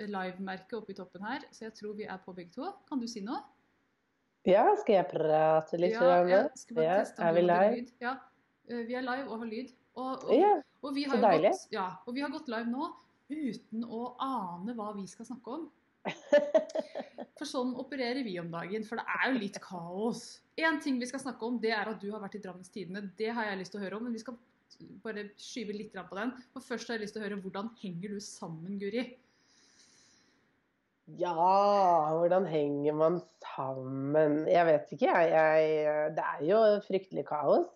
Rødt oppe oppi toppen her, så jeg tror vi er på begge to. Kan du si noe? Ja, skal jeg prate litt? Ja, jeg skal bare Ja, teste om er vi live? lyd. Ja, eh, vi er live og har lyd. Og, og, Ja, og, vi har så deilig. gått, ja, og vi har gått live nå uten å ane hva vi skal snakke om. For sånn opererer vi om dagen, for det er jo litt kaos. Én ting vi skal snakke om, det er at du har vært i Drammens Tidende. Det har jeg lyst til å høre om, men vi skal bare skyve litt på den. For først har jeg lyst til å høre hvordan henger du sammen, Guri? Ja, hvordan henger man sammen? Jeg vet ikke, jeg. jeg det er jo fryktelig kaos.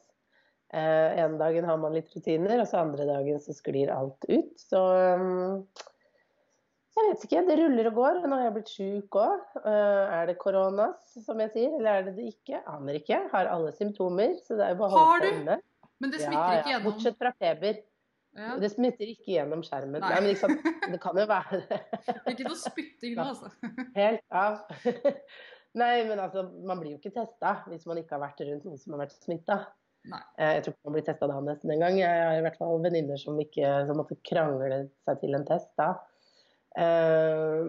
Eh, en dagen har man litt rutiner, og så andre dagen så sklir alt ut. Så um, jeg vet ikke. Det ruller og går. Nå har jeg blitt sjuk òg. er det koronas, som jeg sier, eller er det det ikke? Aner ikke. Har alle symptomer, så det er jo bare å holde seg inne. Men det smitter ja, ikke gjennom Ja, Bortsett fra feber. Ja. Det smitter ikke gjennom skjermen. Nei. Nei, men liksom. Det kan jo være Ikke noe spytting nå, altså. helt av. Nei, men altså, man blir jo ikke testa hvis man ikke har vært rundt noen som har vært smitta. Jeg tror ikke man blir testa da nesten engang. Jeg har i hvert fall venninner som, ikke, som måtte krangle seg til en test da. Eh,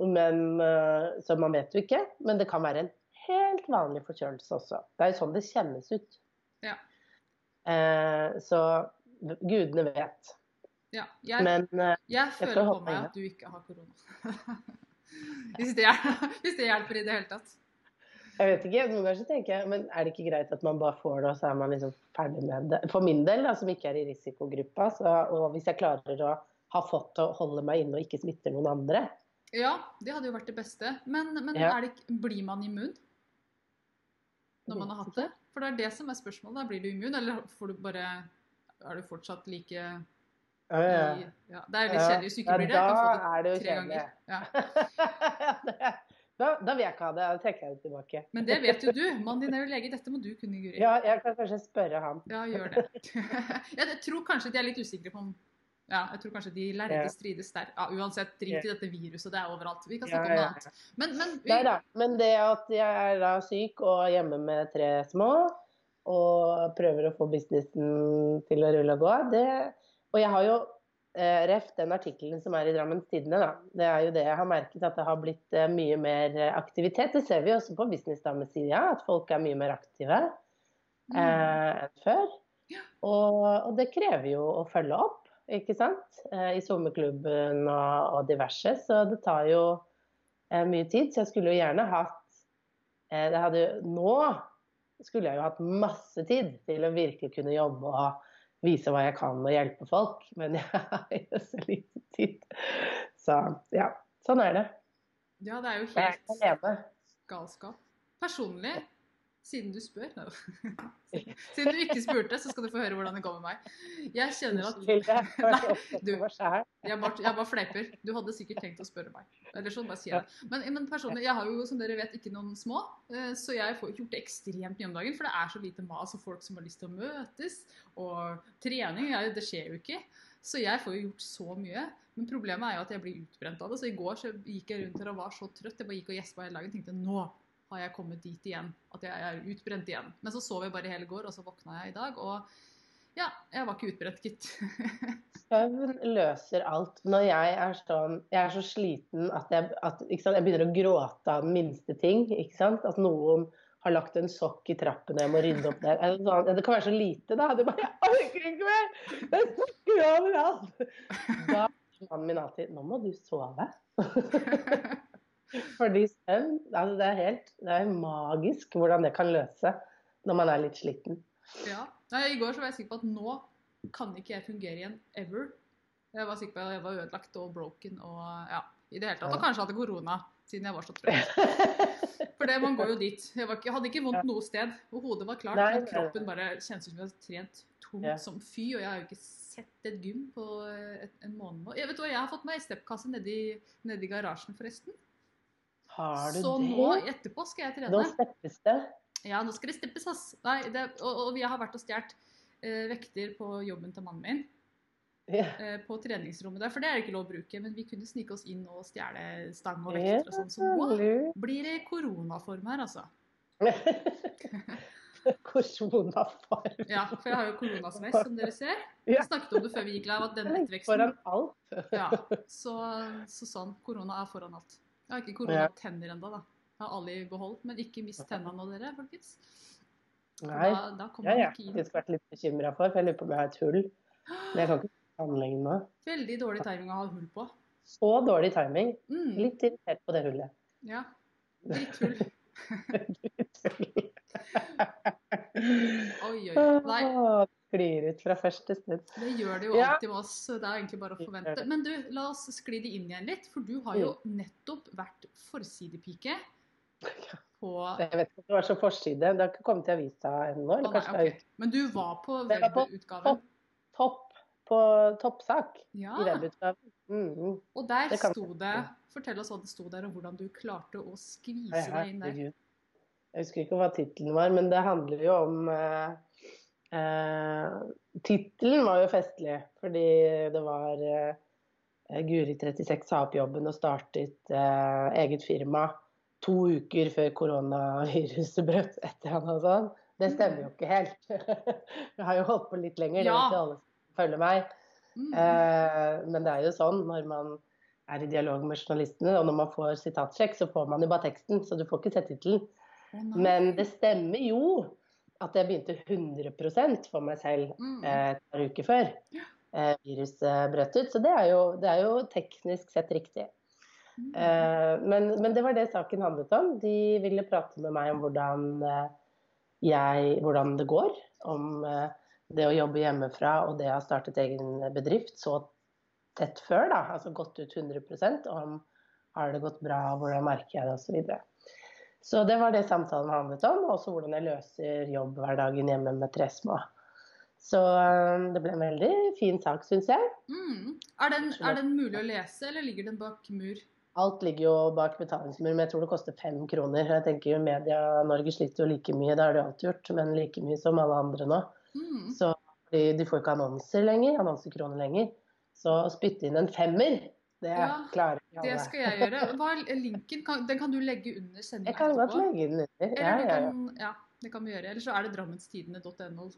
Men, eh, så man vet jo ikke. Men det kan være en helt vanlig forkjølelse også. Det er jo sånn det kjennes ut. Ja. Eh, Så gudene vet. Ja, jeg, Men eh, jeg føler jeg på meg at du ikke har korona. hvis, det hjelper, hvis det hjelper i det hele tatt. Jeg vet ikke, Noen ganger så tenker jeg, men er det ikke greit at man bare får det, og så er man liksom ferdig med det? For min del, da, som ikke er i risikogruppa, så, og hvis jeg klarer å ha fått til å holde meg inne og ikke smitte noen andre Ja, det hadde jo vært det beste. Men, men Ja. det, blir man immun når man har hatt det? For det er det som er spørsmålet. Da blir du immun, eller får du bare Er du fortsatt like Ja, ja. ja, Det er litt Ja. kjedelig hvis du ikke blir det. Jeg kan få det tre ganger. Ja. da, da vil jeg ikke ha det. Da trekker jeg det tilbake. Men det vet jo du. Mannen din er jo lege. Dette må du kunne, Guri. Ja, jeg kan kanskje spørre han. Ja, gjør det. jeg, tror kanskje de er litt usikre på om ja, jeg tror kanskje de lærde Ja. strides der. Ja, uansett, drit i dette viruset, det er overalt. Vi kan Ja, snakke om noe annet. Men, men vi, Nei da. Men det at jeg er da syk og hjemme med tre små, og prøver å få businessen til å rulle og gå, det Og jeg har jo eh, ref den artikkelen som er i Drammens Tidende, da. Det er jo det jeg har merket, at det har blitt eh, mye mer aktivitet. Det ser vi også på businessdamesida, at folk er mye mer aktive mm, eh, enn før. Og, og det krever jo å følge opp, ikke sant. Eh, I sommerklubben og, og diverse. Så det tar jo eh, mye tid. Så jeg skulle jo gjerne hatt eh, det hadde, jo- Nå skulle jeg jo hatt masse tid til å virkelig kunne jobbe og vise hva jeg kan og hjelpe folk. Men jeg har jo så lite tid. Så ja, sånn er det. ja, det er jo helt galskap. Personlig, siden du spør no. Siden du ikke spurte, så skal du få høre hvordan det går med meg. Jeg kjenner at Nei, du-. Jeg bare, jeg bare fleiper. Du hadde sikkert tenkt å spørre meg. Eller sånn, bare sier jeg det. Men, men personlig, jeg har jo som dere vet ikke noen små, eh, så jeg får gjort det ekstremt mye om dagen. For det er så lite mas og folk som har lyst til å møtes. Og trening, jeg, det skjer jo ikke. Så jeg får jo gjort så mye. Men problemet er jo at jeg blir utbrent av det. Så i går så gikk jeg rundt her og var så trøtt. Jeg bare gikk og gjespa hele dagen og tenkte nå har jeg kommet dit igjen. At jeg er utbrent igjen. Men så sov jeg bare hele går, og så våkna jeg i dag. Og ja, jeg var ikke utbrent, gitt. Søvn løser alt. Når jeg er sånn Jeg er så sliten at jeg, at, sant? jeg begynner å gråte av den minste ting. At noen har lagt en sokk i trappen og jeg må rydde opp der. Sånn, Det kan være så lite, da. Det er bare, jeg orker ikke mer! Det er sokker overalt! Da mannen min alltid Nå må du sove. Fordi søvn altså det er helt det er magisk hvordan det kan løse når man er litt sliten. Ja. Nei, I går så var jeg sikker på at nå kan ikke jeg fungere igjen ever. Jeg var sikker på at jeg var ødelagt og broken og ja, i det hele tatt. Og kanskje hadde korona, siden jeg var så trøtt. For det, man går jo dit. Jeg, var jeg hadde ikke vondt noe sted. Og hodet var klart, men kroppen bare kjennes ut som jeg har trent tungt Ja. som fy. Og jeg har jo ikke sett et gym på et, en måned nå. Jeg vet hva, jeg har fått meg stepkasse nedi, nedi garasjen, forresten. Har du Så det? nå etterpå skal jeg trene. Nå steppes det. Ja, nå skal det steppes, ass. Nei, det, og, og vi har vært og stjålet eh, vekter på jobben til mannen min. Eh, på treningsrommet der, for det er det ikke lov å bruke. Men vi kunne snike oss inn og stjele stang og vekter og sånn. Så nå blir det koronaform her, altså. Koronaform. Ja, for jeg har jo koronasveis, som dere ser. Vi snakket om det før vi gikk live, at den etterveksten Foran alt. ja, så, så sånn. Korona er foran alt. Jeg har ikke koronatenner ennå, da. Jeg har alle i behold, men ikke mist tenna nå, dere, folkens. Nei, Da, da har jeg ikke faktisk vært litt bekymra for, for jeg lurer på om jeg har et hull. Men jeg kan ikke sammenligne med. Veldig dårlig timing å ha hull på. Så dårlig timing. Mm, Litt irritert på det hullet. ja. Dritthull. Oi, oi. Nei, Det sklir ut fra første stund. det gjør det jo alltid med oss. Det er egentlig bare å forvente. Men du, la oss skli det inn igjen litt. For du har jo Mm. nettopp vært forsidepike på Jeg vet ikke om det var så forside. Det har ikke kommet til avisa ennå. Ah, Eller nei, kanskje det er ok. Men du var på webutgaven. topp. topp på toppsak Ja, i webutgaven. Mm. og der Det sto det Fortell oss hva det sto der, og hvordan du klarte å skvise deg inn der. Jeg husker ikke hva tittelen var, men det handler jo om eh, eh, Tittelen var jo festlig, fordi det var eh, Guri 36 sa opp jobben og startet eh, eget firma to uker før koronaviruset brøt etter han og sånn. Det stemmer jo ikke helt. Jeg har jo holdt på litt lenger, det Ja. jo alle som følger meg. Mm. Eh, men det er jo sånn når man er i dialog med journalistene, og når man får sitatsjekk, så får man jo bare teksten, så du får ikke sett tittelen. Men det stemmer jo at jeg begynte 100 for meg selv Mm. eh, et par uker før eh, viruset brøt ut. Så det er jo, det er jo teknisk sett riktig. Mm. Eh, men, men det var det saken handlet om. De ville prate med meg om hvordan, eh, jeg, hvordan det går. Om det å jobbe hjemmefra og det å ha startet egen bedrift så tett før. da, Altså gått ut 100% om har det gått bra, hvordan merker jeg det osv. Så, det var det samtalen handlet om. og Også hvordan jeg løser jobbhverdagen hjemme med tre små. Så eh, det ble en veldig fin sak, syns jeg. Mm. Er, den, er den mulig å lese, eller ligger den bak mur? Alt ligger jo bak betalingsmur, men jeg tror det koster fem kroner. Jeg tenker jo Media-Norge sliter jo like mye, det har de alltid gjort, men like mye som alle andre nå. Mm. Så de, de får ikke annonser lenger, annonsekroner lenger. Så å spytte inn en femmer, det Ja, klarer ikke Det skal jeg gjøre. Hva linken? Kan, den kan du legge under Jeg kan godt legge den under. Ja, ja, ja. kan, ja, det kan vi gjøre. Eller så er det drammenstidene.no.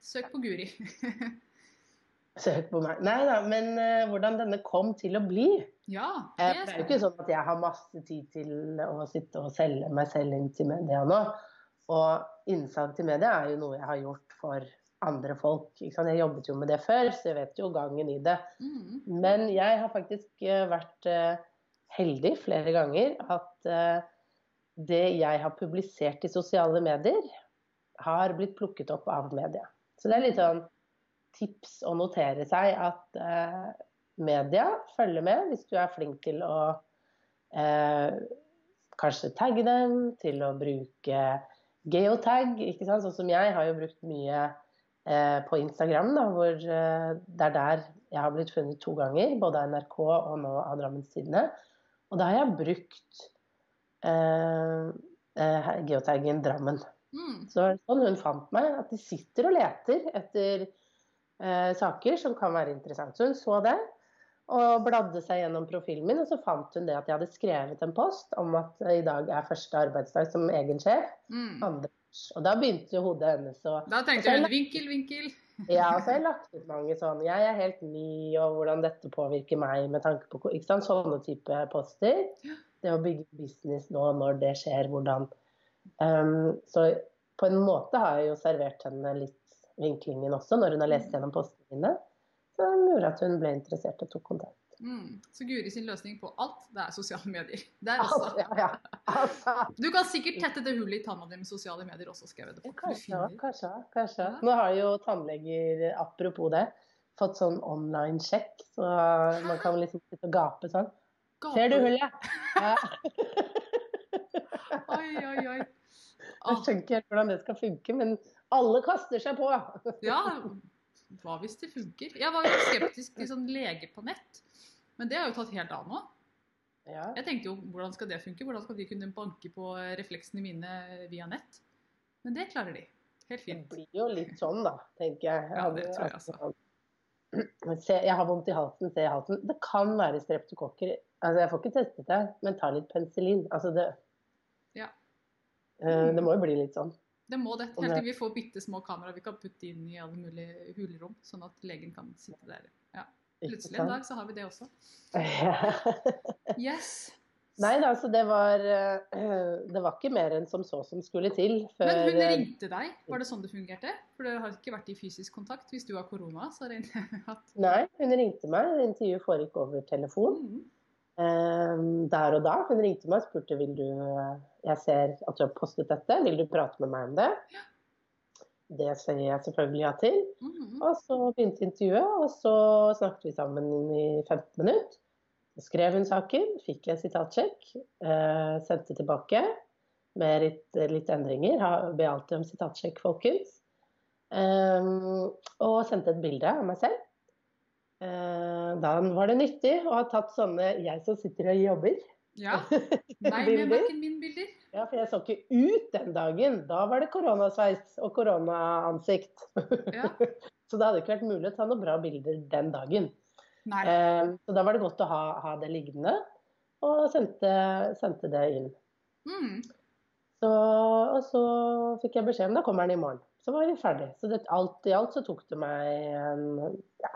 Søk på Guri. Søk på meg. Nei da, men uh, hvordan denne kom til å bli. Ja, Eh, det er Det er jo ikke sånn at jeg har masse tid til å sitte og selge meg selv inn til media nå. Og innsalg til media er jo noe jeg har gjort for andre folk. Jeg jobbet jo med det før, så jeg vet jo gangen i det. Mm. Men jeg har faktisk eh, vært eh, heldig flere ganger at eh, det jeg har publisert i sosiale medier, har blitt plukket opp av media. Så det er litt sånn tips å notere seg at media følger med hvis du er flink til å eh, kanskje tagge dem, til å bruke geotag, ikke sant? Sånn som jeg har jo brukt mye på Instagram, da, hvor eh, det er der jeg har blitt funnet to ganger, både av NRK og nå av Drammens Tidende. Og da har jeg brukt eh, eh, geotaggen Drammen. Mm. Så det var sånn hun fant meg, at de sitter og leter etter eh, saker som kan være interessant. Så hun så det, og bladde seg gjennom profilen min, og så fant hun det at jeg hadde skrevet en post om at eh, i dag er første arbeidsdag som egen sjef. Mm. Andre. Og da begynte jo hodet hennes å Da tenkte hun vinkel, vinkel. Ja, og så har jeg lagt ut mange sånn Jeg er helt ny, og hvordan dette påvirker meg med tanke på ikke sant? Sånne type poster. Det å bygge business nå når det skjer, hvordan um, Så på en måte har jeg jo servert henne litt vinklingen også, når hun har lest gjennom postene mine. Så det gjorde at hun ble interessert og tok kontakt. Mm. Så Guri sin løsning på alt, det er sosiale medier. Der også. Ja, ja. Altså, Du kan sikkert tette det hullet i tanna di med sosiale medier også, skrev jeg kanskje, kanskje, kanskje. Ja. Nå har jo tannleger, apropos det, fått sånn online-sjekk, så man kan liksom sitte og gape sånn. Ser du hullet? Ja. Oi, oi, oi. Jeg Ah, skjønner ikke helt hvordan det skal funke, men alle kaster seg på. ja, hva hvis det funker? Jeg var jo skeptisk til sånn lege på nett, men det har jo tatt helt av nå. Ja. Jeg tenkte jo hvordan skal det funke? Hvordan skal de kunne banke på refleksene mine via nett? Men det klarer de. Helt fint. Det blir jo litt sånn, da, tenker jeg. Ja, det tror jeg altså. Se, jeg har vondt i halsen, se i halsen. Det kan være streptokokker. Altså, jeg får ikke testet det, men ta litt penicillin. Altså, det Ja. uh, Det må jo bli litt sånn. Det må det. Helt til vi får bitte små kameraer vi kan putte inn i alle mulige hulrom, sånn at legen kan sitte der. Ja. Plutselig en dag så har vi det også. Yes. Nei da, så det var eh, Det var ikke mer enn som så som skulle til før Men hun eh, ringte deg. Var det sånn det fungerte? For dere har ikke vært i fysisk kontakt. Hvis du har korona, så regner jeg at Nei, hun ringte meg. Intervjuet foregikk over telefon. Mm. Eh, der og da. Hun ringte meg og spurte vil du Jeg ser at du har postet dette, vil du prate med meg om det? Det sier jeg selvfølgelig ja til. Mm. Og så begynte intervjuet, og så snakket vi sammen i 15 minutter. Så skrev hun saken, fikk jeg sitatsjekk, eh, sendte tilbake med litt, litt endringer. Ha- Be alltid om sitatsjekk, folkens. Um, og sendte et bilde av meg selv. Uh, da var det nyttig å ha tatt sånne jeg som sitter og jobber. Ja. Nei, med verken min bilder. Ja, for jeg så ikke ut den dagen. Da var det koronasveis og koronaansikt. Ja. Så det hadde ikke vært mulig å ta noen bra bilder den dagen. Nei. Eh, så da var det godt å ha, ha det liggende, og sendte, sendte det inn. Mm. Så, og så fikk jeg beskjed om da kommer den i morgen. Så var vi ferdig. Så det, alt i alt så tok det meg en, ja,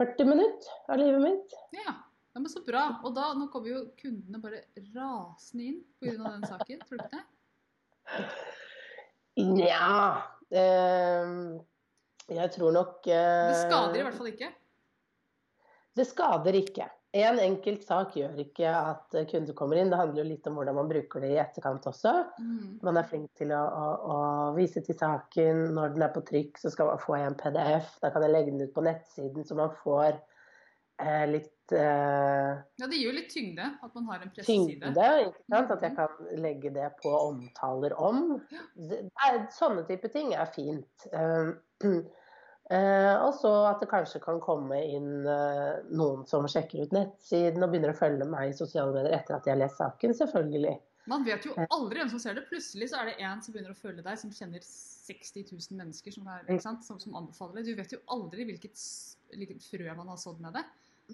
40 minutter av livet mitt. Ja. Ja, men så bra. Og da, nå kommer jo kundene bare rasende inn pga. den saken. Tror du ikke det? Nja eh, Jeg tror nok eh, Det skader i hvert fall ikke. Det skader ikke. En enkelt sak gjør ikke at kunder kommer inn. Det handler jo litt om hvordan man bruker det i etterkant også. Mm. Man er flink til å, å, å vise til saken. Når den er på trykk, så skal man få en PDF. Da kan jeg legge den ut på nettsiden, så man får eh, litt Ja, det gir jo litt tyngde at man har en presseside. tyngde. Ikke sant? At jeg kan legge det på omtaler om. Det, er, sånne type ting er fint. Eh, eh, og så at det kanskje kan komme inn eh, noen som sjekker ut nettsiden og begynner å følge meg i sosiale medier etter at de har lest saken. Selvfølgelig. Man vet jo aldri hvem som ser det. Plutselig så er det en som begynner å følge deg, som kjenner 60 000 mennesker som, er, ikke sant? Som, som anbefaler det. Du vet jo aldri hvilket, hvilket frø man har sådd med det.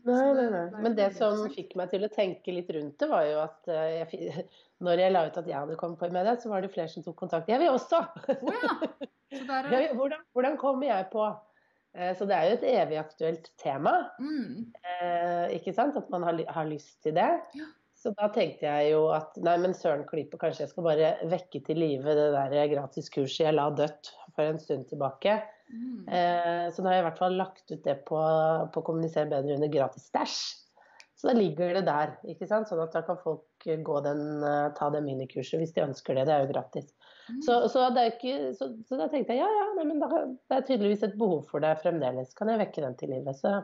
Nei, nei, nei. Men det som fikk meg til å tenke litt rundt det, var jo at eh, jeg, når jeg la ut at jeg hadde kommet på i media, så var det flere som tok kontakt. Jeg vil også! Oh, ja! Er Jeg, hvordan, hvordan kommer jeg på? Eh, Så det er jo et evig aktuelt tema, mm. eh, ikke sant? At man har, har lyst til det. Ja. Så da tenkte jeg jo at nei, men søren klype, kanskje jeg skal bare vekke til live det der gratiskurset jeg la dødt for en stund tilbake. Mm. Eh, så da har jeg i hvert fall lagt ut det på, på Kommuniser bedre under gratis stæsj. Så da ligger det der, ikke sant? sånn at da kan folk gå den, eh, ta det minikurset hvis de ønsker det. Det er jo gratis. Mm. Så, så, er ikke, så, så da tenkte jeg ja, ja, nei, men da, det er tydeligvis et behov for det fremdeles. Kan jeg vekke den til livet? Så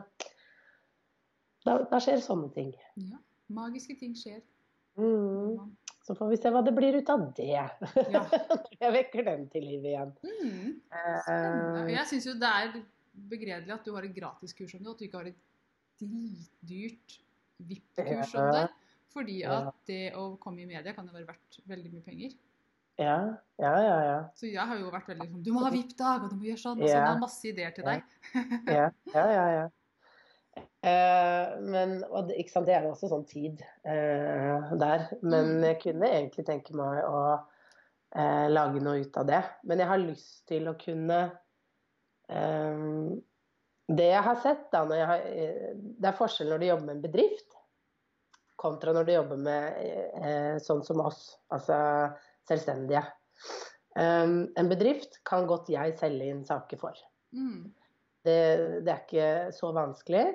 da, da skjer sånne ting. Ja. Magiske ting skjer. Mm. Så får vi se hva det blir ut av det. Ja. jeg vekker den til livet igjen. Mm. Spennende. Eh, Jeg syns jo det er begredelig at du har et gratiskurs om det, og at du ikke har et dritdyrt VIP-kurs om det. Fordi at det å komme i media kan jo være verdt veldig mye penger. ja, ja, ja. ja. Så jeg har jo vært veldig sånn Du må ha VIP-dag, og du må gjøre sånn. Og så Ja. jeg har masse ideer til deg. Ja, ja, ja. ja. Eh, men og det, ikke sant, det er jo også sånn tid eh, der. Men Mm. jeg kunne egentlig tenke meg å eh, lage noe ut av det. Men jeg har lyst til å kunne Det jeg har sett, da når jeg har, Det er forskjell når du jobber med en bedrift kontra når du jobber med eh, sånn som oss, altså selvstendige. Eh, en bedrift kan godt jeg selge inn saker for. Mm. Det, det er ikke så vanskelig.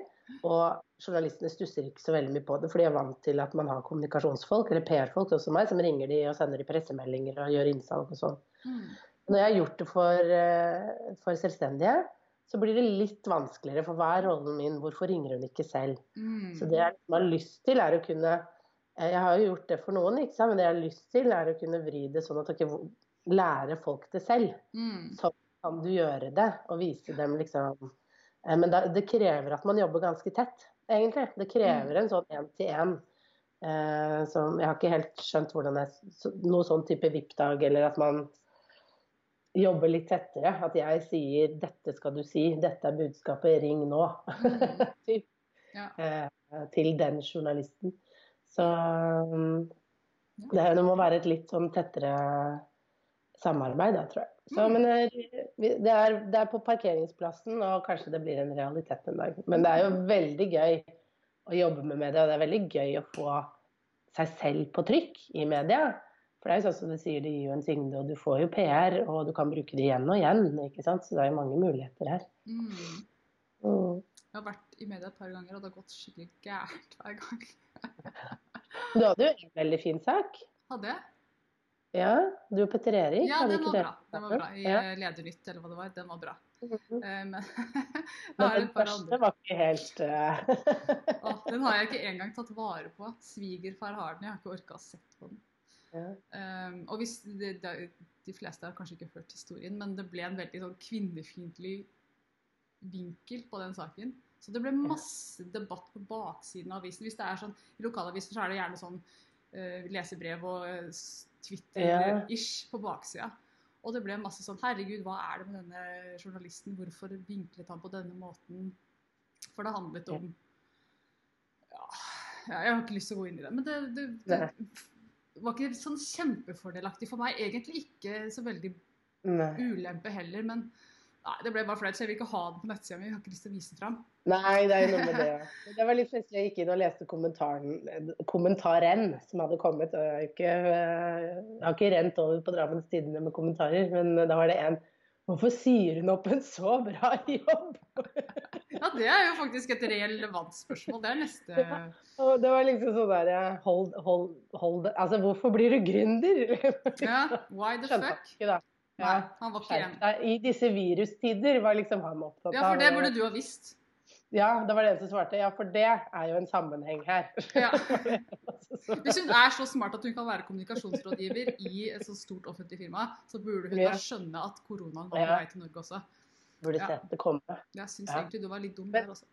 Og journalistene stusser ikke så veldig mye på det, for de er vant til at man har kommunikasjonsfolk, eller PR-folk også meg, som ringer de og sender de pressemeldinger og gjør innsalg og sånn. Mm. Når jeg har gjort det for, eh, for selvstendige, så blir det litt vanskeligere, for hva er rollen min? Hvorfor ringer hun ikke selv? Mm. Så det jeg liksom har lyst til, er å kunne eh, Jeg har jo gjort det for noen, ikke sant? men det jeg har lyst til, er å kunne vri det sånn at dere lærer folk det selv Mm. Kan du gjøre det, og vise dem liksom eh, Men da, det krever at man jobber ganske tett, egentlig. Det krever en sånn én-til-én Eh, som jeg har ikke helt skjønt hvordan jeg Noe sånn type VIP-dag, eller at man jobber litt tettere. At jeg sier 'dette skal du si', 'dette er budskapet, ring nå'. Mm. ja. eh, til den journalisten. Så um, det, det, må være et litt sånn tettere samarbeid, da, tror jeg. Så, men eh, det er, det er, på parkeringsplassen, og kanskje det blir en realitet en dag. Men det er jo veldig gøy å jobbe med media, og det er veldig gøy å få seg selv på trykk i media. For det er jo sånn som du sier, det gir jo en tyngde, og du får jo PR, og du kan bruke det igjen og igjen. ikke sant? Så det er jo mange muligheter her. Mm. Mm. Jeg har vært i media et par ganger, og det har gått skikkelig gærent hver gang. du hadde jo en veldig fin sak. Hadde jeg? Ja, du og Petter Erik. Ja, den var bra. Den var bra. I ja. Ledernytt, eller hva det var. Den var bra. Men, Men den første var ikke helt oh, Den har jeg ikke engang tatt vare på. Svigerfar har den. Jeg har ikke orka å sett på den. Ja. Um, og hvis de, de, De fleste har kanskje ikke hørt historien, men det ble en veldig sånn kvinnefiendtlig vinkel på den saken. Så det ble masse debatt på baksiden av avisen. Hvis det er sånn, I lokalaviser så er det gjerne sånn uh, lesebrev og uh, Twitter-ish på baksida. Og det ble masse sånn Herregud, hva er det med denne journalisten? Hvorfor vinklet han på denne måten? For det handlet om ja, Jeg har ikke lyst til å gå inn i det. Men det, det, det var ikke sånn kjempefordelaktig for meg. Egentlig ikke så veldig ulempe heller. Men Nei, det ble bare flaut, så jeg vil ikke ha den på nettsida mi. Jeg har ikke lyst til å vise den fram. Nei, det er noe med det. Det var litt festlig. Jeg gikk inn og leste kommentaren som hadde kommet. Og jeg, har ikke, jeg har ikke rent over på Drammens Tidende med kommentarer, men da var det en Hvorfor sier hun opp en så bra jobb? ja, det er jo faktisk et relevant spørsmål. Det er neste ja, og Det var liksom sånn der hold, hold, hold Altså, hvorfor blir du gründer? ja, why the fuck? Ikke, da. Nei, han var ikke en. I disse virustider var liksom han opptatt av Ja, for det burde du ha visst. Ja, det var det som svarte. Ja, for det er jo en sammenheng her. Ja. Hvis hun er så smart at hun kan være kommunikasjonsrådgiver i et så stort offentlig firma, så burde hun ja. skjønne at koronaen var på vei til Norge også. Burde ja. sett det komme. Jeg syns egentlig du var litt dum der også.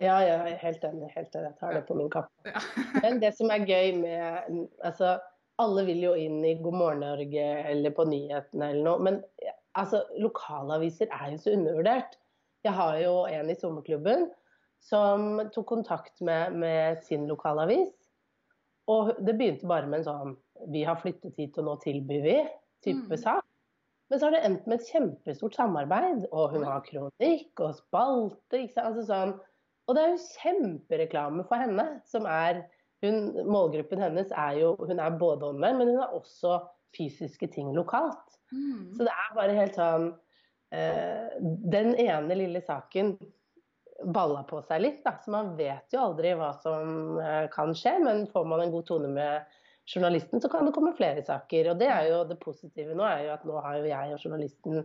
Ja, jeg ja, helt enig. Helt enig. Jeg tar det på min kappe. Men det som er gøy med altså, alle vil jo inn i God morgen Norge eller på nyhetene eller noe. Men altså, lokalaviser er jo så undervurdert. Jeg har jo en i sommerklubben som tok kontakt med, med sin lokalavis. Og det begynte bare med en sånn Vi har flyttet hit, og nå tilbyr vi type mm. sak. Men så har det endt med et kjempestort samarbeid. Og hun har kronikk og spalter. Altså sånn. Og det er jo kjempereklame for henne, som er hun, målgruppen hennes er jo hun er både online, men hun har også fysiske ting lokalt. Mm. Så det er bare helt sånn eh, Den ene lille saken balla på seg litt, da. Så man vet jo aldri hva som eh, kan skje, men får man en god tone med journalisten, så kan det komme flere saker. Og det er jo det positive nå, er jo at nå har jo jeg og journalisten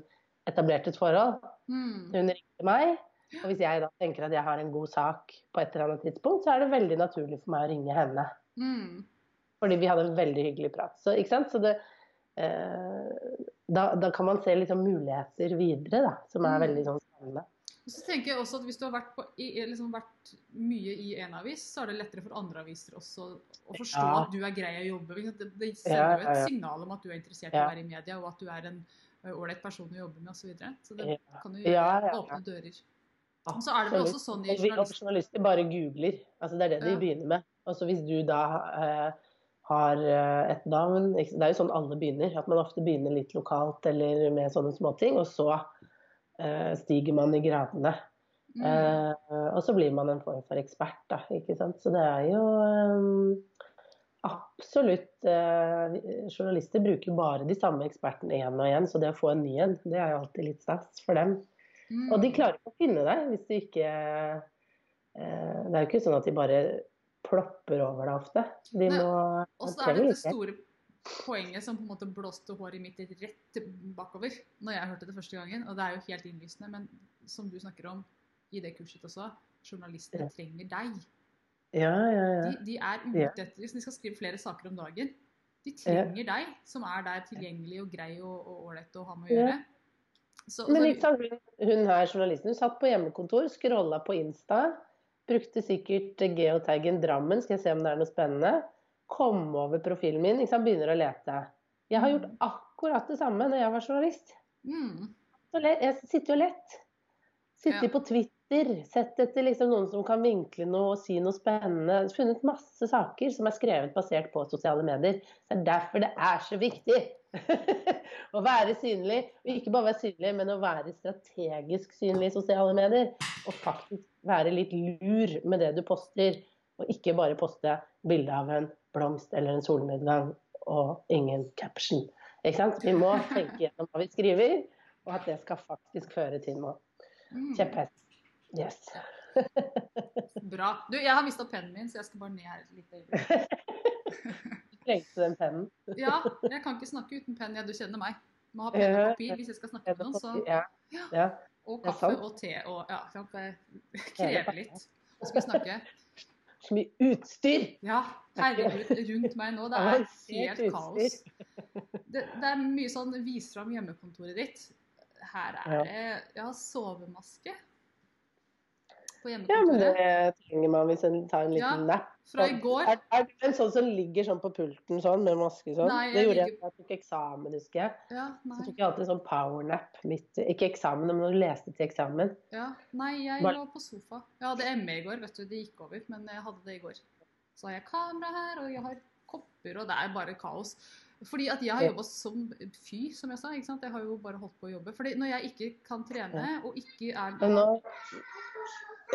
etablert et forhold. Mm. Hun ringte meg. Og hvis jeg da tenker at jeg har en god sak på et eller annet tidspunkt, så er det veldig naturlig for meg å ringe henne. Mm. Fordi vi hadde en veldig hyggelig prat. Så, så det, eh, da, da, kan man se liksom muligheter videre, da, som er mm. veldig sånn spennende. Så tenker jeg også at Hvis du har vært, på, liksom vært mye i en avis, så er det lettere for andre aviser også å forstå ja. at du er grei å jobbe. Det, det sender jo et signal om at du er interessert i å være i media, og at du er en ålreit person å jobbe med osv. Så, videre. så det kan jo åpne dører. Og så er det vel også sånn i journalister Journalister bare googler. Altså det er det de ja. begynner med. Altså, hvis du da eh, har eh, et navn Det er jo sånn alle begynner. At man ofte begynner litt lokalt eller med sånne småting. Og så eh, stiger man i gradene. Mm. Eh, og så blir man en form for ekspert, da. Ikke sant. Så det er jo eh, absolutt eh, Journalister bruker bare de samme ekspertene igjen og igjen, så det å få en ny en, det er jo alltid litt stas for dem. Mm. Og de klarer ikke å finne deg hvis du ikke eh, Det er jo ikke sånn at de bare plopper over deg ofte. De må Og så er det det store poenget som på en måte blåste håret mitt rett bakover når jeg hørte det første gangen. Og det er jo helt innlysende, men som du snakker om i det kurset også, journalister ja. trenger deg. Ja, ja, ja. De, de er ute etter Hvis de skal skrive flere saker om dagen, de trenger deg som er der tilgjengelig og grei og ålreit å ha med å gjøre. Så, Men liksom, hun her, journalisten, hun satt på hjemmekontor, scrolla på Insta. Brukte sikkert geotaggen Drammen, skal jeg se om det er noe spennende. Kom over profilen min, ikke sant? begynner å lete. Jeg har gjort Mm. akkurat det samme når jeg var journalist. Mm. Jeg sitter jo lett. Sitter Ja. på Twitter, sett etter liksom noen som kan vinkle noe og si noe spennende. Funnet masse saker som er skrevet basert på sosiale medier. Det er derfor det er så viktig å være synlig. Og ikke bare være synlig, men å være strategisk synlig i sosiale medier. Og faktisk være litt lur med det du poster. Og ikke bare poste bilde av en blomst eller en solnedgang og ingen caption. Ikke sant? Vi må tenke gjennom hva vi skriver, og at det skal faktisk føre til noe. Mm. Kjepphest. Yes. Bra. Du, jeg har mista pennen min, så jeg skal bare ned her et lite øyeblikk. Trengte den pennen. Ja, jeg kan ikke snakke uten penn. Ja, du kjenner meg. Må ha penn og papir hvis jeg skal snakke med noen. Så, Ja. ja. og kaffe og te og Ja, det krever litt. Og skal vi snakke. Så mye utstyr! Ja, herregud, rundt meg nå. Det er helt kaos. Det, det er mye sånn vis fram hjemmekontoret ditt. Her er det har sovemaske på hjemmekontoret. Ja, men det trenger man hvis en tar en liten Ja, nap. Fra i går. Er, er du en sånn som ligger sånn på pulten sånn, med maske sånn? Nei, det gjorde jeg da jeg tok eksamen, husker jeg. Ja, Så tok jeg alltid sånn powernap midt Ikke eksamen, men når du leste til eksamen. Ja, nei, jeg Bare- lå på sofa. Jeg hadde ME i går, vet du. Det gikk over, men jeg hadde det i går. Så har jeg kamera her, og jeg har kopper, og det er bare kaos. Fordi at jeg har jobba som fy, som jeg sa. ikke sant? Jeg har jo bare holdt på å jobbe. Fordi når jeg ikke kan trene, og ikke er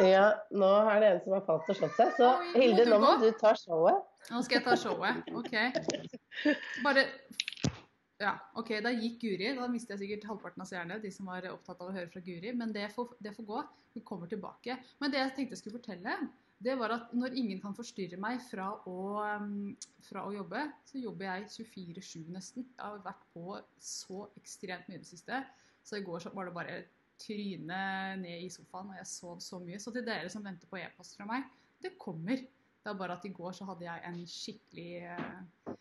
ja, nå er det en som har falt og slått seg. Så Oi, Hilde, nå må du ta showet. Nå skal jeg ta showet. OK. Bare Ja, OK, da gikk Guri. Da mistet jeg sikkert halvparten av seerne, de som var opptatt av å høre fra Guri. Men det får, det får gå. Vi kommer tilbake. Men det jeg tenkte jeg skulle fortelle, det var at når ingen kan forstyrre meg fra å, um, fra å jobbe, så jobber jeg 24-7 nesten. Jeg har vært på så ekstremt mye i det siste. Så i går så var det bare tryne ned i sofaen, og jeg sov så mye. Så til dere som venter på e-post fra meg, det kommer. Det er bare at i går så hadde jeg en skikkelig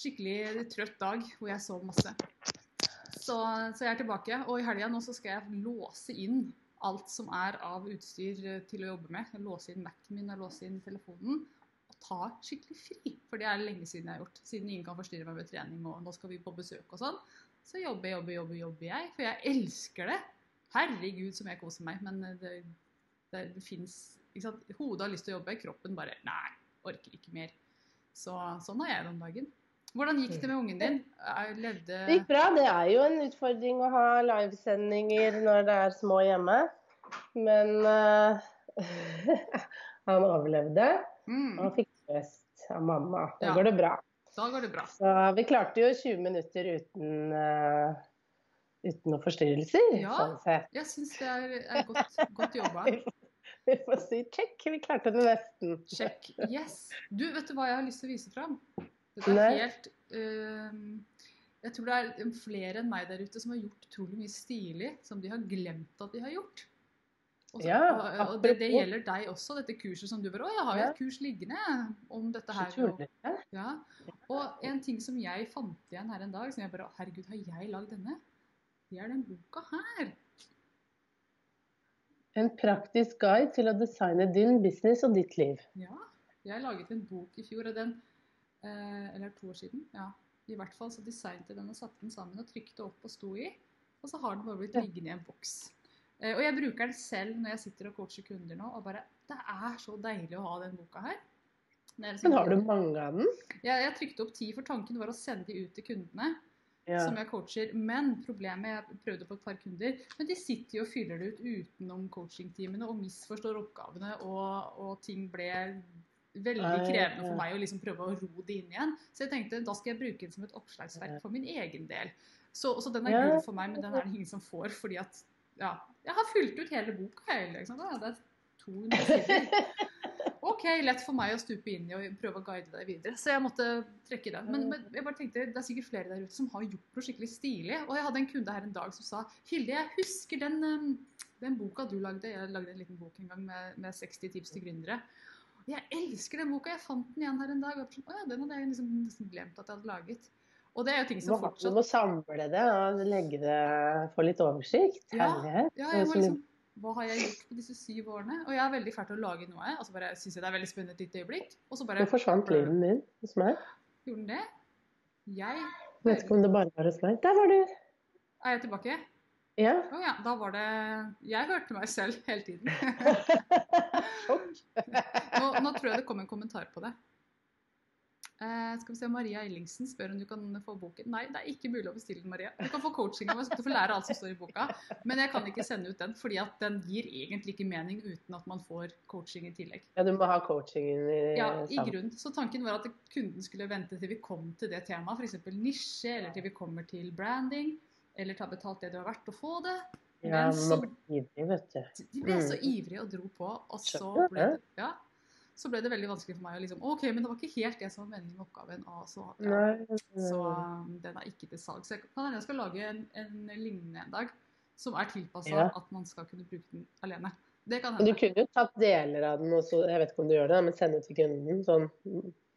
skikkelig trøtt dag hvor jeg sov masse. Så, så jeg er tilbake. Og i helga nå så skal jeg låse inn alt som er av utstyr eh, til å jobbe med. Jeg låser inn Mac-en min og låse inn telefonen. Og ta skikkelig fri. For det er lenge siden jeg har gjort. Siden ingen kan forstyrre meg ved trening og nå skal vi på besøk og sånn. Så jobber, jobber, jobber, jobber jeg. For jeg elsker det. Herregud som jeg koser meg. Men eh, det, det, det fins Hodet har lyst til å jobbe, kroppen bare Nei, orker ikke mer. Så sånn har jeg det om dagen. Hvordan gikk det med ungen din? Jeg levde Det gikk bra. Det er jo en utfordring å ha livesendinger når det er små hjemme. Men uh, han overlevde. mm, Han fikk trøst av mamma. Da Ja. går det bra. Da går det bra. Så vi klarte jo 20 minutter uten, eh, uten noen forstyrrelser. Ja. Sånn. Jeg syns det er, er godt, godt jobba. Vi får si check. Vi klarte det nesten. Check, Yes. Du, vet du hva jeg har lyst til å vise fram? Dette er Nei. helt uh, Jeg tror det er flere enn meg der ute som har gjort utrolig mye stilig som de har glemt at de har gjort. Også, Ja, og, det, det gjelder deg også, dette kurset som du bare Å, jeg har jo et kurs liggende om dette her. Og, ja. og en ting som jeg fant igjen her en dag, som jeg bare Herregud, har jeg lagd denne? Det er den boka her. En praktisk guide til å designe din business og ditt liv. Ja, jeg laget en bok i fjor, den, eh, eller to år siden, ja, i hvert fall så designet jeg den og satte den sammen og trykte opp og sto i, og så har den bare blitt liggende i en boks. Eh, og jeg bruker den selv når jeg sitter og coacher kunder nå, og bare, det er så deilig å ha den boka her. Er liksom- Men har du mange av den? Jeg, jeg trykte opp ti, for tanken var å sende de ut til kundene Ja. som jeg coacher. Men problemet jeg prøvde på et par kunder, men de sitter jo og fyller det ut utenom coachingtimene og misforstår oppgavene, og, og ting ble veldig krevende for meg å liksom prøve å ro det inn igjen. Så jeg tenkte da skal jeg bruke den som et oppslagsverk for min egen del. Så, så den er Ja. gull for meg, men den er det ingen som får, fordi at ja, jeg har fylt ut hele boka. Liksom. Ja, det er 200 sider. OK, lett for meg å stupe inn i og prøve å guide deg videre. Så jeg måtte trekke den. Men, men jeg bare tenkte, det er sikkert flere der ute som har gjort noe skikkelig stilig. Og jeg hadde en kunde her en dag som sa Hilde, jeg husker den, um, den boka du lagde. Jeg lagde en liten bok en gang med, med 60 tips til gründere. Jeg elsker den boka. Jeg fant den igjen her en dag. Og jeg sånn, ja, den hadde jeg liksom nesten glemt at jeg hadde laget. Og det er jo ting som fortsatt du må samle det og legge det Få litt oversikt. Ja, Herlighet. Ja, jeg må liksom hva har jeg gjort på disse syv årene? Og jeg er veldig fælt til å lage noe. Og så bare syns jeg det er veldig spennende et lite øyeblikk. Og så bare Nå forsvant lyden din hos meg. gjorde den det. Jeg Vet ikke om det bare var hos meg. Der var du! Er jeg tilbake? Ja. Å ja. Da var det Jeg hørte meg selv hele tiden. Sjokk. Nå, nå tror jeg det kom en kommentar på det. Eh, skal vi se, Maria Ellingsen spør om du kan få boken. Nei, det er ikke mulig å bestille den, Maria. Du kan få coaching av meg, så du får lære alt som står i boka. Men jeg kan ikke sende ut den, fordi at den gir egentlig ikke mening uten at man får coaching i tillegg. Ja, du må ha coachingen i Ja, i sammen. grunn. Så tanken var at kunden skulle vente til vi kom til det temaet, f.eks. nisje, eller til vi kommer til branding, eller ta betalt det du har vært å få det. Ja, Men man så- blir ivrig, vet du. De ble så Mm. ivrige og dro på, og så ble det, ja, så ble det veldig vanskelig for meg å liksom OK, men det var ikke helt det som var meningen med oppgaven. Og så, ja, så um, den er ikke til salg. Så jeg kan hende jeg skal lage en, en lignende en dag, som er tilpassa Ja. at man skal kunne bruke den alene. Det kan Men du kunne jo tatt deler av den og så, jeg vet ikke om du gjør det, men sende til kunden. Sånn.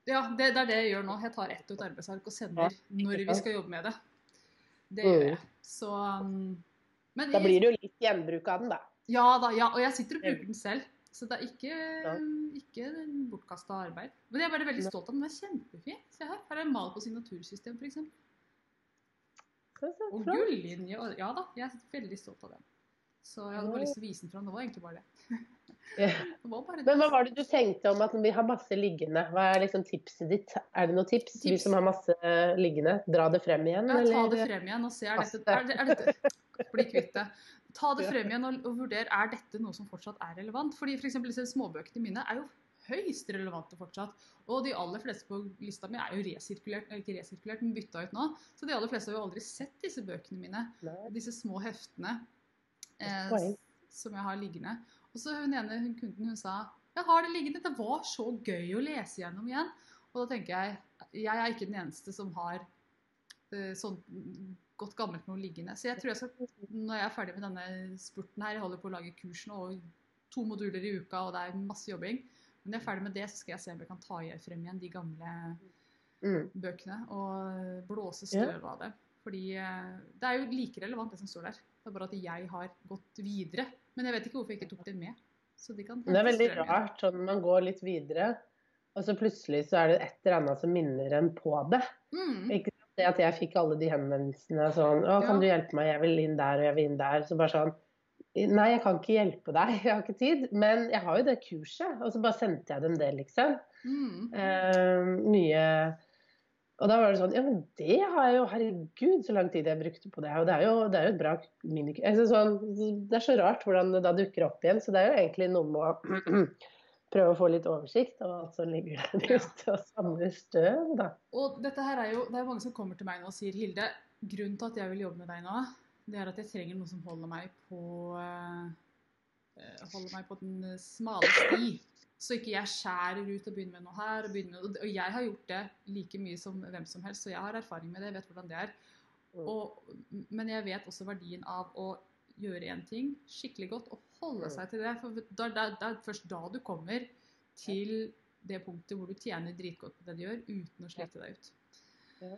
Ja, det, det er det jeg gjør nå. Jeg tar ett et arbeidsark og sender når vi skal jobbe med det. Det Mm. gjør jeg. Så um, men Da blir det jo litt gjenbruk av den, da. Ja da, ja. Og jeg sitter og bruker den selv. Så det er ikke, Ja. ikke bortkasta arbeid. Men jeg er bare veldig stolt av den. Den er kjempefin. Se her. Her er en mal på signatursystem, f.eks. Og gullinje. Ja da, jeg er veldig stolt av den. Så jeg hadde bare lyst til å vise den fram. Det var egentlig bare det. Det var bare. Men hva var det du tenkte om at vi har masse liggende? Hva er liksom tipset ditt? Er det noe tips? Vi du som har masse liggende, dra det frem igjen? Ja, ta det frem igjen og se. Er dette, er, er dette Bli kvitt det. Ta det frem igjen og, og vurder er dette noe som fortsatt er relevant. Fordi for eksempel disse småbøkene mine er jo høyst relevante fortsatt. Og de aller fleste på lista mi er jo resirkulert, eller ikke resirkulert, men bytta ut nå. Så de aller fleste har jo aldri sett disse bøkene mine. Disse små heftene eh, som jeg har liggende. Og så hun ene hun kunden hun sa jeg har det liggende, det var så gøy å lese gjennom igjen. Og da tenker jeg jeg er ikke den eneste som har eh, sånn godt gammelt noe liggende. Så jeg tror jeg skal, når jeg er ferdig med denne spurten her, jeg holder på å lage kurs nå, og to moduler i uka, og det er masse jobbing. Men når jeg er ferdig med det, så skal jeg se om jeg kan ta frem igjen de gamle Mm. bøkene og blåse støv av det. Fordi eh, det er jo like relevant det som står der. Det er bare at jeg har gått videre. Men jeg vet ikke hvorfor jeg ikke tok det med. Så de kan det er veldig rart sånn man går litt videre, og så plutselig så er det et eller annet som minner en på det. Mm. Det at jeg fikk alle de henvendelsene sånn Å, kan Ja. du hjelpe meg? Jeg vil inn der, og jeg vil inn der. Så bare sånn Nei, jeg kan ikke hjelpe deg, jeg har ikke tid. Men jeg har jo det kurset. Og så bare sendte jeg dem det, liksom. Mm. Eh, mye Og da var det sånn Ja, men det har jeg jo Herregud, så lang tid jeg brukte på det. Og det er jo, det er jo et bra minikurs. Altså, sånn, det er så rart hvordan det da dukker opp igjen. Så det er jo egentlig noe med å prøve å få litt oversikt over alt som ligger der ute, og samle støv, da. Og dette her er jo, det er mange som kommer til meg nå og sier Hilde, grunnen til at jeg vil jobbe med deg nå, det er at jeg trenger noe som holder meg på eh, holder meg på den smale sti. Så ikke jeg skjærer ut og begynner med noe her. Og, begynner og jeg har gjort det like mye som hvem som helst, så jeg har erfaring med det. Jeg vet hvordan det er. Mm. Og, men jeg vet også verdien av å gjøre én ting skikkelig godt og holde seg til det. For det er først da du kommer til det punktet hvor du tjener dritgodt på det du gjør, uten å slite deg ut. Ja.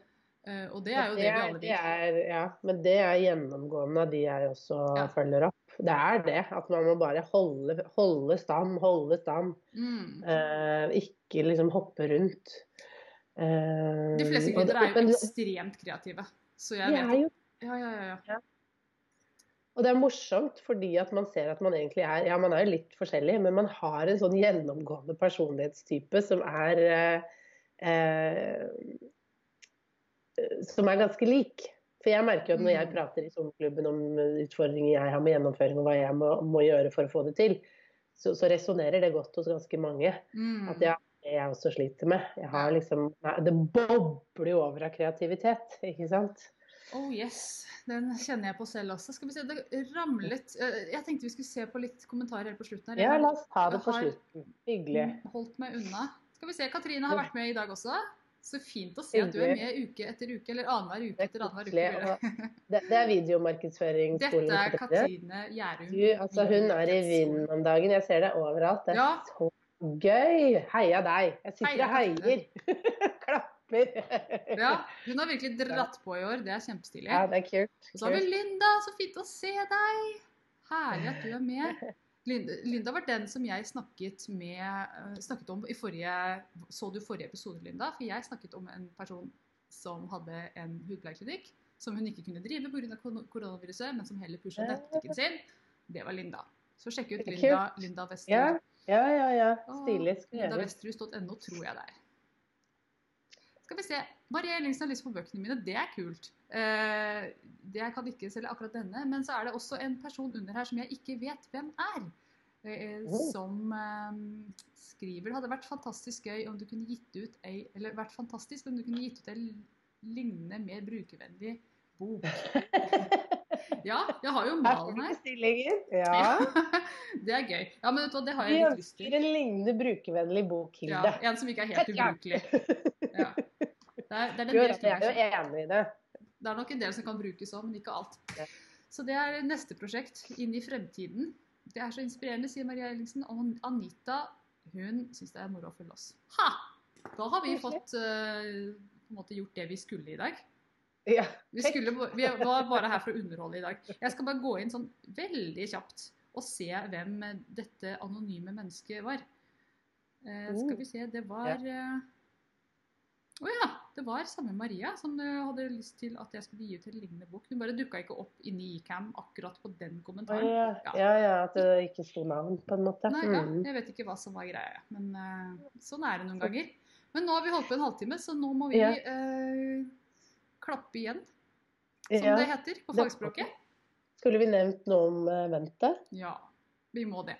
Eh, og det er jo det, vi alle det vil. er, ja, men det er gjennomgående av de jeg også Ja. følger opp. Det er det. At man må bare holde, holde stand, holde stand. Mm. Uh, ikke liksom hoppe rundt. Uh, De fleste kvinner gründere er jo men ekstremt kreative. Så jeg vet vet er jo Ja, ja, ja. Og det er morsomt fordi at man ser at man egentlig er Ja, man er jo litt forskjellig, men man har en sånn gjennomgående personlighetstype som er eh, eh, Som er ganske lik. For jeg merker jo at når jeg Mm. prater i sommerklubben om utfordringer jeg har med gjennomføring, og hva jeg må, må gjøre for å få det til, så, så resonnerer det godt hos ganske mange. Mm. At ja, jeg også sliter med. Jeg har liksom, det bobler jo over av kreativitet, ikke sant? Oh yes, den kjenner jeg på selv også. Skal vi se, det ramlet eh, Jeg tenkte vi skulle se på litt kommentarer helt på slutten her. Ja, la oss ta det på slutten. Hyggelig. holdt meg unna. Skal vi se, Katrine har vært med i dag også. Så fint å se at du er med uke etter uke, eller annenhver uke er etter annenhver uke. det. Det, det er videomarkedsføringsskolen. Dette er. Katrine Gjærum. Du, altså, hun er i vinden om dagen. Jeg ser det overalt. Det er Ja. så gøy. Heia deg. Jeg sitter og heier. Klapper. Ja, hun har virkelig dratt på i år. Det er kjempestilig. Ja, det er kult. Og så har vi Linda. Så fint å se deg. Herlig at du er med. Linda, Linda var den som jeg snakket, med, eh, snakket om i forrige Så du forrige episode, Linda? For jeg snakket om en person som hadde en hudpleieklinikk som hun ikke kunne drive pga. koronaviruset, men som heller pusha nettbutikken sin. Det var Linda. Så sjekk ut Linda, Linda Wester. Ja, ja, ja. ja. Stilig skrevet. Lindavesterhus.no tror jeg det er. Skal vi se. Ellingsen har lyst på bøkene mine. Det er kult. Eh, det jeg kan ikke selge akkurat denne, men så er det også en person under her som jeg ikke vet hvem er. Eh, som eh, skriver Det hadde vært fantastisk gøy om du kunne gitt ut ei Eller vært fantastisk om du kunne gitt ut ei lignende, mer brukervennlig bok. Ja, jeg har jo malen her. Ja. det er gøy. Ja, men vet du det har jeg litt lyst til. ønsker en lignende brukervennlig bok, Hilde. Ja, en som ikke er helt ubrukelig. Ja. Det er, det er Jo, jeg er jo enig i det. Det er nok en del som kan brukes òg, men ikke alt. Så det er neste prosjekt inn i fremtiden. Det er så inspirerende, sier Maria Ellingsen. Og Anita hun syns det er moro å følge oss. Ha! Da har vi fått uh, gjort det vi skulle i dag. Ja. Vi, skulle, vi var bare her for å underholde i dag. Jeg skal bare gå inn sånn veldig kjapt og se hvem dette anonyme mennesket var. Eh, skal vi se, det var eh, Å ja! Det var samme Maria som eh, hadde lyst til at jeg skulle gi ut en lignende bok. Hun bare dukka ikke opp inni Icam akkurat på den kommentaren. ja. Ja. ja, ja, at det ikke sto navn, på en måte. Nei, ja, Mm. jeg vet ikke hva som var greia, men eh, sånn er det noen ganger. Men nå har vi holdt på en halvtime, så nå må vi Ja. eh, klappe igjen, som Ja. det heter på fagspråket. Skulle vi nevnt noe om uh, ventet? Ja, vi må det.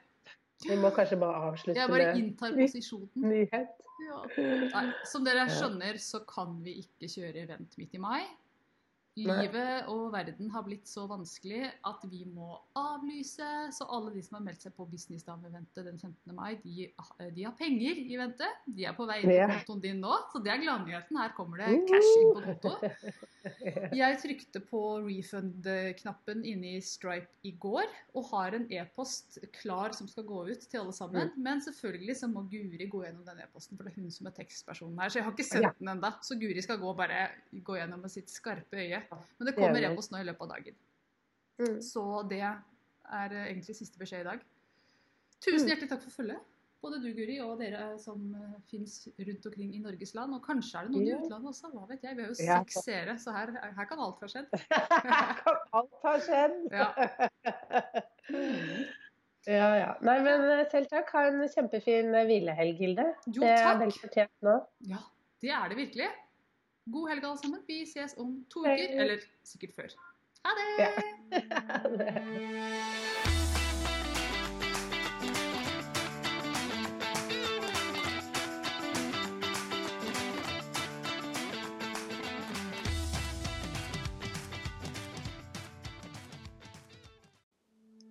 Vi må kanskje bare avslutte Jeg bare med inntar posisjonen. nyhet. Ja. Nei, som dere skjønner, så kan vi ikke kjøre vent midt i mai. Livet og verden har blitt så vanskelig at vi må avlyse. Så alle de som har meldt seg på Businessdame-eventet den 15. mai, de, de har penger i vente. De er på vei inn på kontoen din nå, så det er gladnyheten. Her kommer det cash inn på konto. Jeg trykte på refund-knappen inne i Stripe i går, og har en e-post klar som skal gå ut til alle sammen. Mm. Men selvfølgelig så må Guri gå gjennom den e-posten, for det er hun som er tekstpersonen her. Så jeg har ikke sendt den ennå. Så Guri skal gå bare gå gjennom med sitt skarpe øye. Men det kommer e-post nå i løpet av dagen. Mm. Så det er eh, egentlig siste beskjed i dag. Tusen Mm. hjertelig takk for følget. Både du, Guri, og dere som uh, fins rundt omkring i Norges land. Og kanskje er det noen i utlandet også. Hva vet jeg. Vi har jo seks seere, så her, her kan alt ha skjedd. her kan alt ha skjedd? Ja. Ja, ja. Nei, men eh, selv takk. Ha en kjempefin eh, hvilehelg, Hilde. Jo, det er vel fortjent nå. Ja, det er det virkelig. God helg, alle sammen. Vi ses om to uker. Eller sikkert før. Ha det! Ja.